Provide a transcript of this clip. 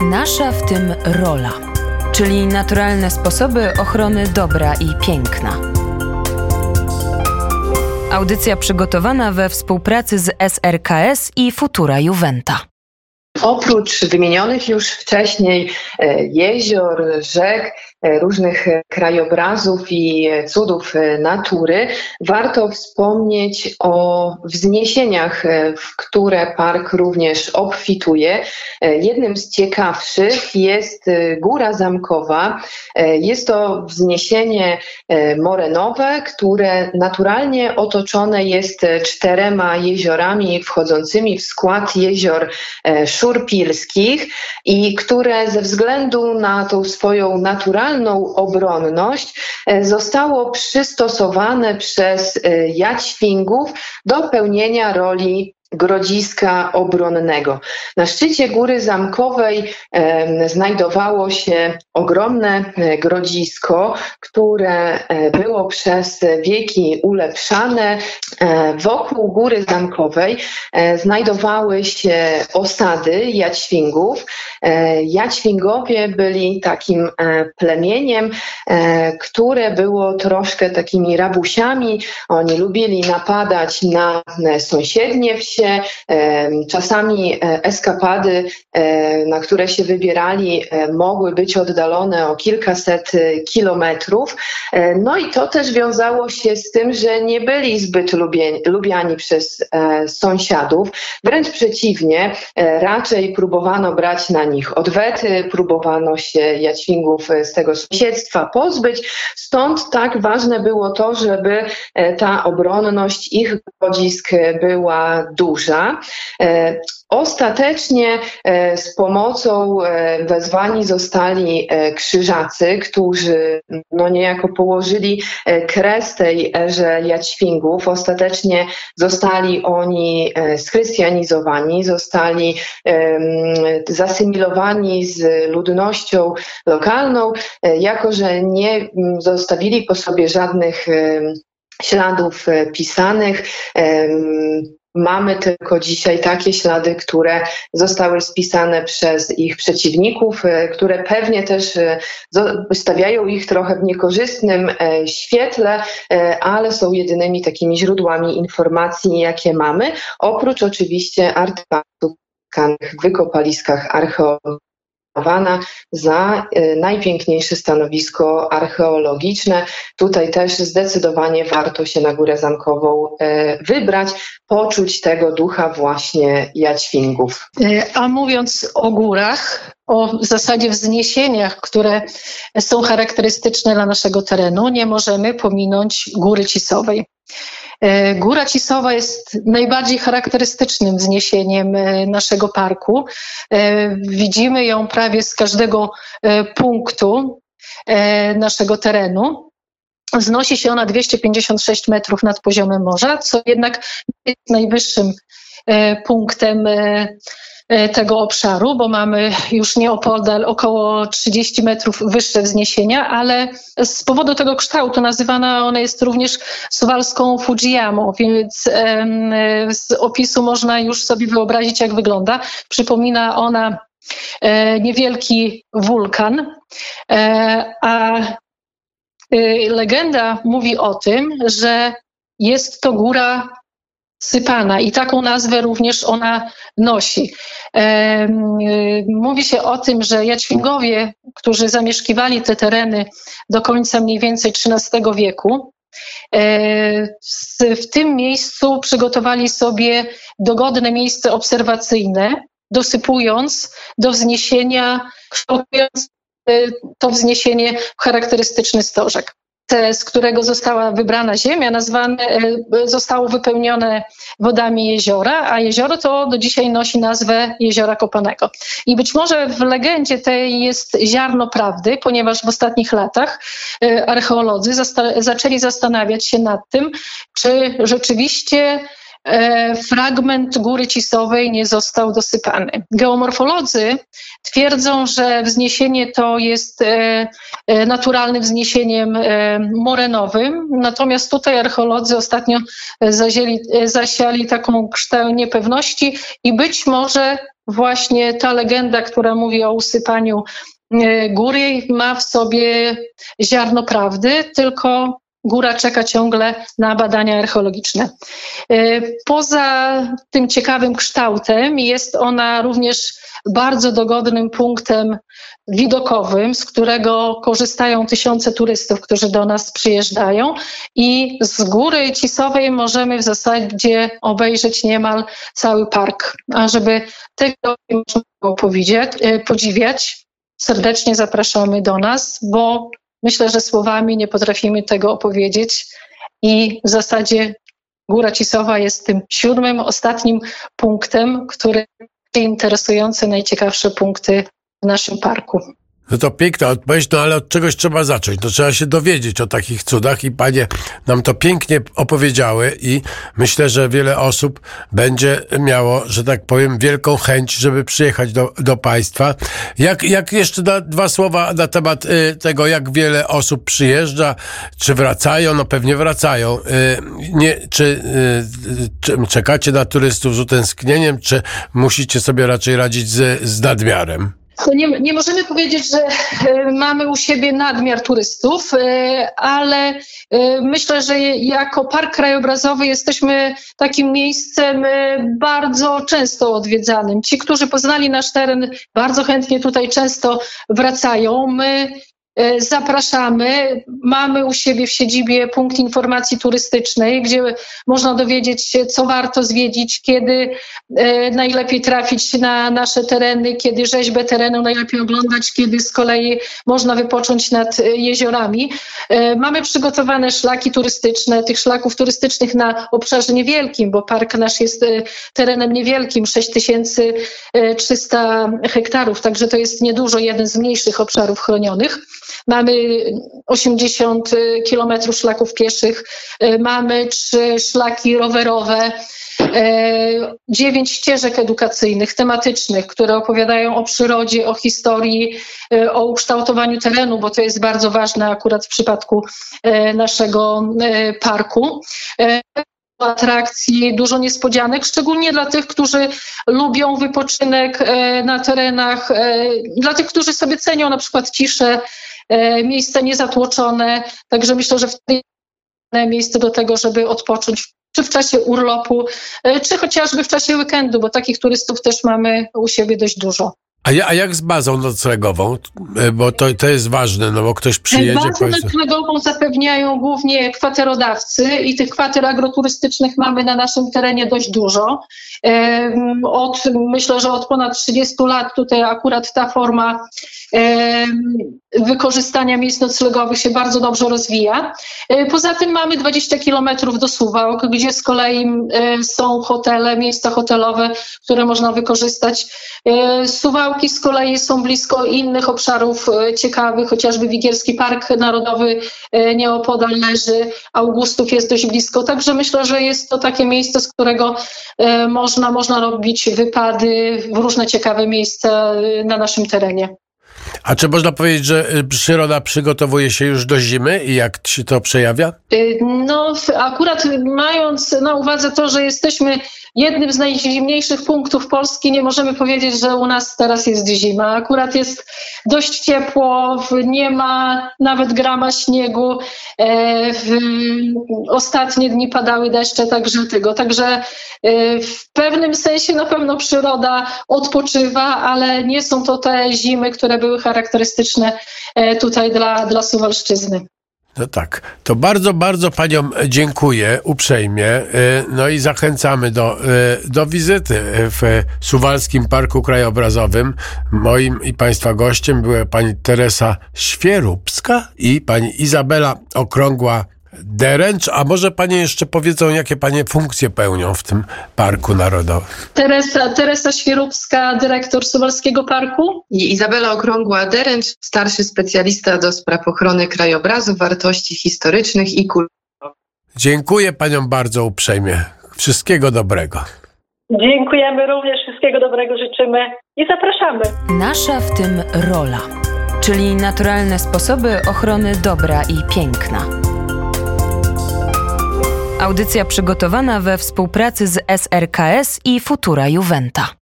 Nasza w tym rola, czyli naturalne sposoby ochrony dobra i piękna. Audycja przygotowana we współpracy z SRKS i Futura Juventa. Oprócz wymienionych już wcześniej e, jezior, rzek, różnych krajobrazów i cudów natury, warto wspomnieć o wzniesieniach, e, w które park również obfituje. Jednym z ciekawszych jest Góra Zamkowa. Jest to wzniesienie morenowe, które naturalnie otoczone jest czterema jeziorami wchodzącymi w skład jezior szurpilskich i które ze względu na tą swoją naturalną obronność e, zostało przystosowane przez e, jaćwingów do pełnienia roli grodziska obronnego. Na szczycie Góry Zamkowej znajdowało się ogromne e, grodzisko, które e, było przez wieki ulepszane. E, wokół Góry Zamkowej znajdowały się osady jaćwingów. E, jaćwingowie byli takim plemieniem, które było troszkę takimi rabusiami. Oni lubili napadać na sąsiednie wsie, Czasami e, eskapady, e, na które się wybierali, e, mogły być oddalone o kilkaset kilometrów. No i to też wiązało się z tym, że nie byli zbyt lubiani przez sąsiadów. Wręcz przeciwnie, raczej próbowano brać na nich odwety, próbowano się jaćwingów z tego sąsiedztwa pozbyć. Stąd tak ważne było to, żeby ta obronność ich grodzisk była duża duża. E, ostatecznie e, z pomocą e, wezwani zostali krzyżacy, którzy no niejako położyli kres tej erze jaćwingów. Ostatecznie zostali oni schrystianizowani, zostali zasymilowani z ludnością lokalną, jako że nie zostawili po sobie żadnych śladów pisanych. Mamy tylko dzisiaj takie ślady, które zostały spisane przez ich przeciwników, e, które pewnie też e, stawiają ich trochę w niekorzystnym e, świetle, ale są jedynymi takimi źródłami informacji, jakie mamy, oprócz oczywiście artefaktów w wykopaliskach archeologicznych za e, najpiękniejsze stanowisko archeologiczne. Tutaj też zdecydowanie warto się na Górę Zamkową e, wybrać, poczuć tego ducha właśnie jaćwingów. E, a mówiąc o górach, o w zasadzie wzniesieniach, które są charakterystyczne dla naszego terenu, nie możemy pominąć Góry Cisowej. E, Góra Cisowa jest najbardziej charakterystycznym wzniesieniem e, naszego parku. E, widzimy ją prawie z każdego punktu naszego terenu. Wznosi się ona 256 metrów nad poziomem morza, co jednak jest najwyższym punktem tego obszaru, bo mamy już nieopodal około 30 metrów wyższe wzniesienia, ale z powodu tego kształtu nazywana ona jest również suwalską Fujiyamą, więc z opisu można już sobie wyobrazić, jak wygląda. Przypomina ona e, niewielki wulkan, e, a legenda mówi o tym, że jest to góra sypana i taką nazwę również ona nosi. Mówi się o tym, że Jaćwingowie, którzy zamieszkiwali te tereny do końca mniej więcej XIII wieku, w tym miejscu przygotowali sobie dogodne miejsce obserwacyjne, dosypując do wzniesienia, kształtując e, to wzniesienie w charakterystyczny stożek z którego została wybrana ziemia, nazwane, e, zostało wypełnione wodami jeziora, a jezioro to do dzisiaj nosi nazwę Jeziora Kopanego. I być może w legendzie tej jest ziarno prawdy, ponieważ w ostatnich latach e, archeolodzy zaczęli zastanawiać się nad tym, czy rzeczywiście fragment Góry Cisowej nie został dosypany. Geomorfolodzy twierdzą, że wzniesienie to jest e, e, naturalnym wzniesieniem morenowym, natomiast tutaj archeolodzy ostatnio zazieli, zasiali taką kształt niepewności i być może właśnie ta legenda, która mówi o usypaniu e, góry, ma w sobie ziarno prawdy, tylko góra czeka ciągle na badania archeologiczne. E, poza tym ciekawym kształtem jest ona również bardzo dogodnym punktem widokowym, z którego korzystają tysiące turystów, którzy do nas przyjeżdżają i z góry Cisowej możemy w zasadzie obejrzeć niemal cały park. A żeby tego można było e, podziwiać, serdecznie zapraszamy do nas, bo myślę, że słowami nie potrafimy tego opowiedzieć i w zasadzie Góra Cisowa jest tym siódmym, ostatnim punktem, który interesujące, najciekawsze punkty w naszym parku. No to piękna odpowiedź, no ale od czegoś trzeba zacząć. No trzeba się dowiedzieć o takich cudach i panie nam to pięknie opowiedziały i myślę, że wiele osób będzie miało, że tak powiem, wielką chęć, żeby przyjechać do, do państwa. Jak, jak jeszcze na, dwa słowa na temat y, tego, jak wiele osób przyjeżdża, czy wracają? No pewnie wracają. Y, nie, czy, y, czy czekacie na turystów z utęsknieniem, czy musicie sobie raczej radzić z, z nadmiarem? Nie, nie, możemy powiedzieć, że e, mamy u siebie nadmiar turystów, e, ale e, myślę, że jako park krajobrazowy jesteśmy takim miejscem bardzo często odwiedzanym. Ci, którzy poznali nasz teren, bardzo chętnie tutaj często wracają. My zapraszamy. Mamy u siebie w siedzibie punkt informacji turystycznej, gdzie można dowiedzieć się, co warto zwiedzić, kiedy e, najlepiej trafić na nasze tereny, kiedy rzeźbę terenu najlepiej oglądać, kiedy z kolei można wypocząć nad jeziorami. E, mamy przygotowane szlaki turystyczne, tych szlaków turystycznych na obszarze niewielkim, bo park nasz jest terenem niewielkim, 6300 hektarów, także to jest niedużo, jeden z mniejszych obszarów chronionych. Mamy 80 kilometrów szlaków pieszych, e, mamy trzy szlaki rowerowe, e, dziewięć ścieżek edukacyjnych, tematycznych, które opowiadają o przyrodzie, o historii, o ukształtowaniu terenu, bo to jest bardzo ważne akurat w przypadku naszego parku. Atrakcji, dużo niespodzianek, szczególnie dla tych, którzy lubią wypoczynek na terenach, dla tych, którzy sobie cenią na przykład ciszę, miejsce niezatłoczone. Także myślę, że w tej miejsce do tego, żeby odpocząć czy w czasie urlopu, e, czy chociażby w czasie weekendu, bo takich turystów też mamy u siebie dość dużo. A, ja, a jak z bazą noclegową? E, bo to, to jest ważne, no bo ktoś przyjedzie... Bazę powiedzmy... noclegową zapewniają głównie kwaterodawcy i tych kwater agroturystycznych mamy na naszym terenie dość dużo. Od, myślę, że od ponad 30 lat tutaj akurat ta forma wykorzystania miejsc noclegowych się bardzo dobrze rozwija. E, poza tym mamy 20 kilometrów do Suwałk, gdzie z kolei są hotele, miejsca hotelowe, które można wykorzystać. E, Suwałki z kolei są blisko innych obszarów e, ciekawych, chociażby Wigierski Park Narodowy nieopodal leży, Augustów jest dość blisko, także myślę, że jest to takie miejsce, z którego można, można robić wypady w różne ciekawe miejsca na naszym terenie. A czy można powiedzieć, że y, przyroda przygotowuje się już do zimy i jak się to przejawia? Y, no, akurat mając na uwadze to, że jesteśmy jednym z najzimniejszych punktów Polski, nie możemy powiedzieć, że u nas teraz jest zima. Akurat jest dość ciepło, nie ma nawet grama śniegu. E, ostatnie dni padały deszcze, także tego. Także e, w pewnym sensie na pewno przyroda odpoczywa, ale nie są to te zimy, które były charakterystyczne e, tutaj dla, dla Suwalszczyzny. No tak, to bardzo, bardzo Paniom dziękuję uprzejmie. Y, no i zachęcamy do, y, do wizyty w Suwalskim Parku Krajobrazowym. Moim i Państwa gościem była Pani Teresa Świerubska i Pani Izabela Okrągła Deręcz, a może panie jeszcze powiedzą, jakie panie funkcje pełnią w tym Parku Narodowym? Teresa, Teresa Świerubska, dyrektor Suwalskiego Parku. I Izabela Okrągła-Deręcz, starszy specjalista do spraw ochrony krajobrazu, wartości historycznych i kultury. Dziękuję paniom bardzo uprzejmie. Wszystkiego dobrego. Dziękujemy również, wszystkiego dobrego życzymy i zapraszamy. Nasza w tym rola, czyli naturalne sposoby ochrony dobra i piękna. Audycja przygotowana we współpracy z SRKS i Futura Juventa.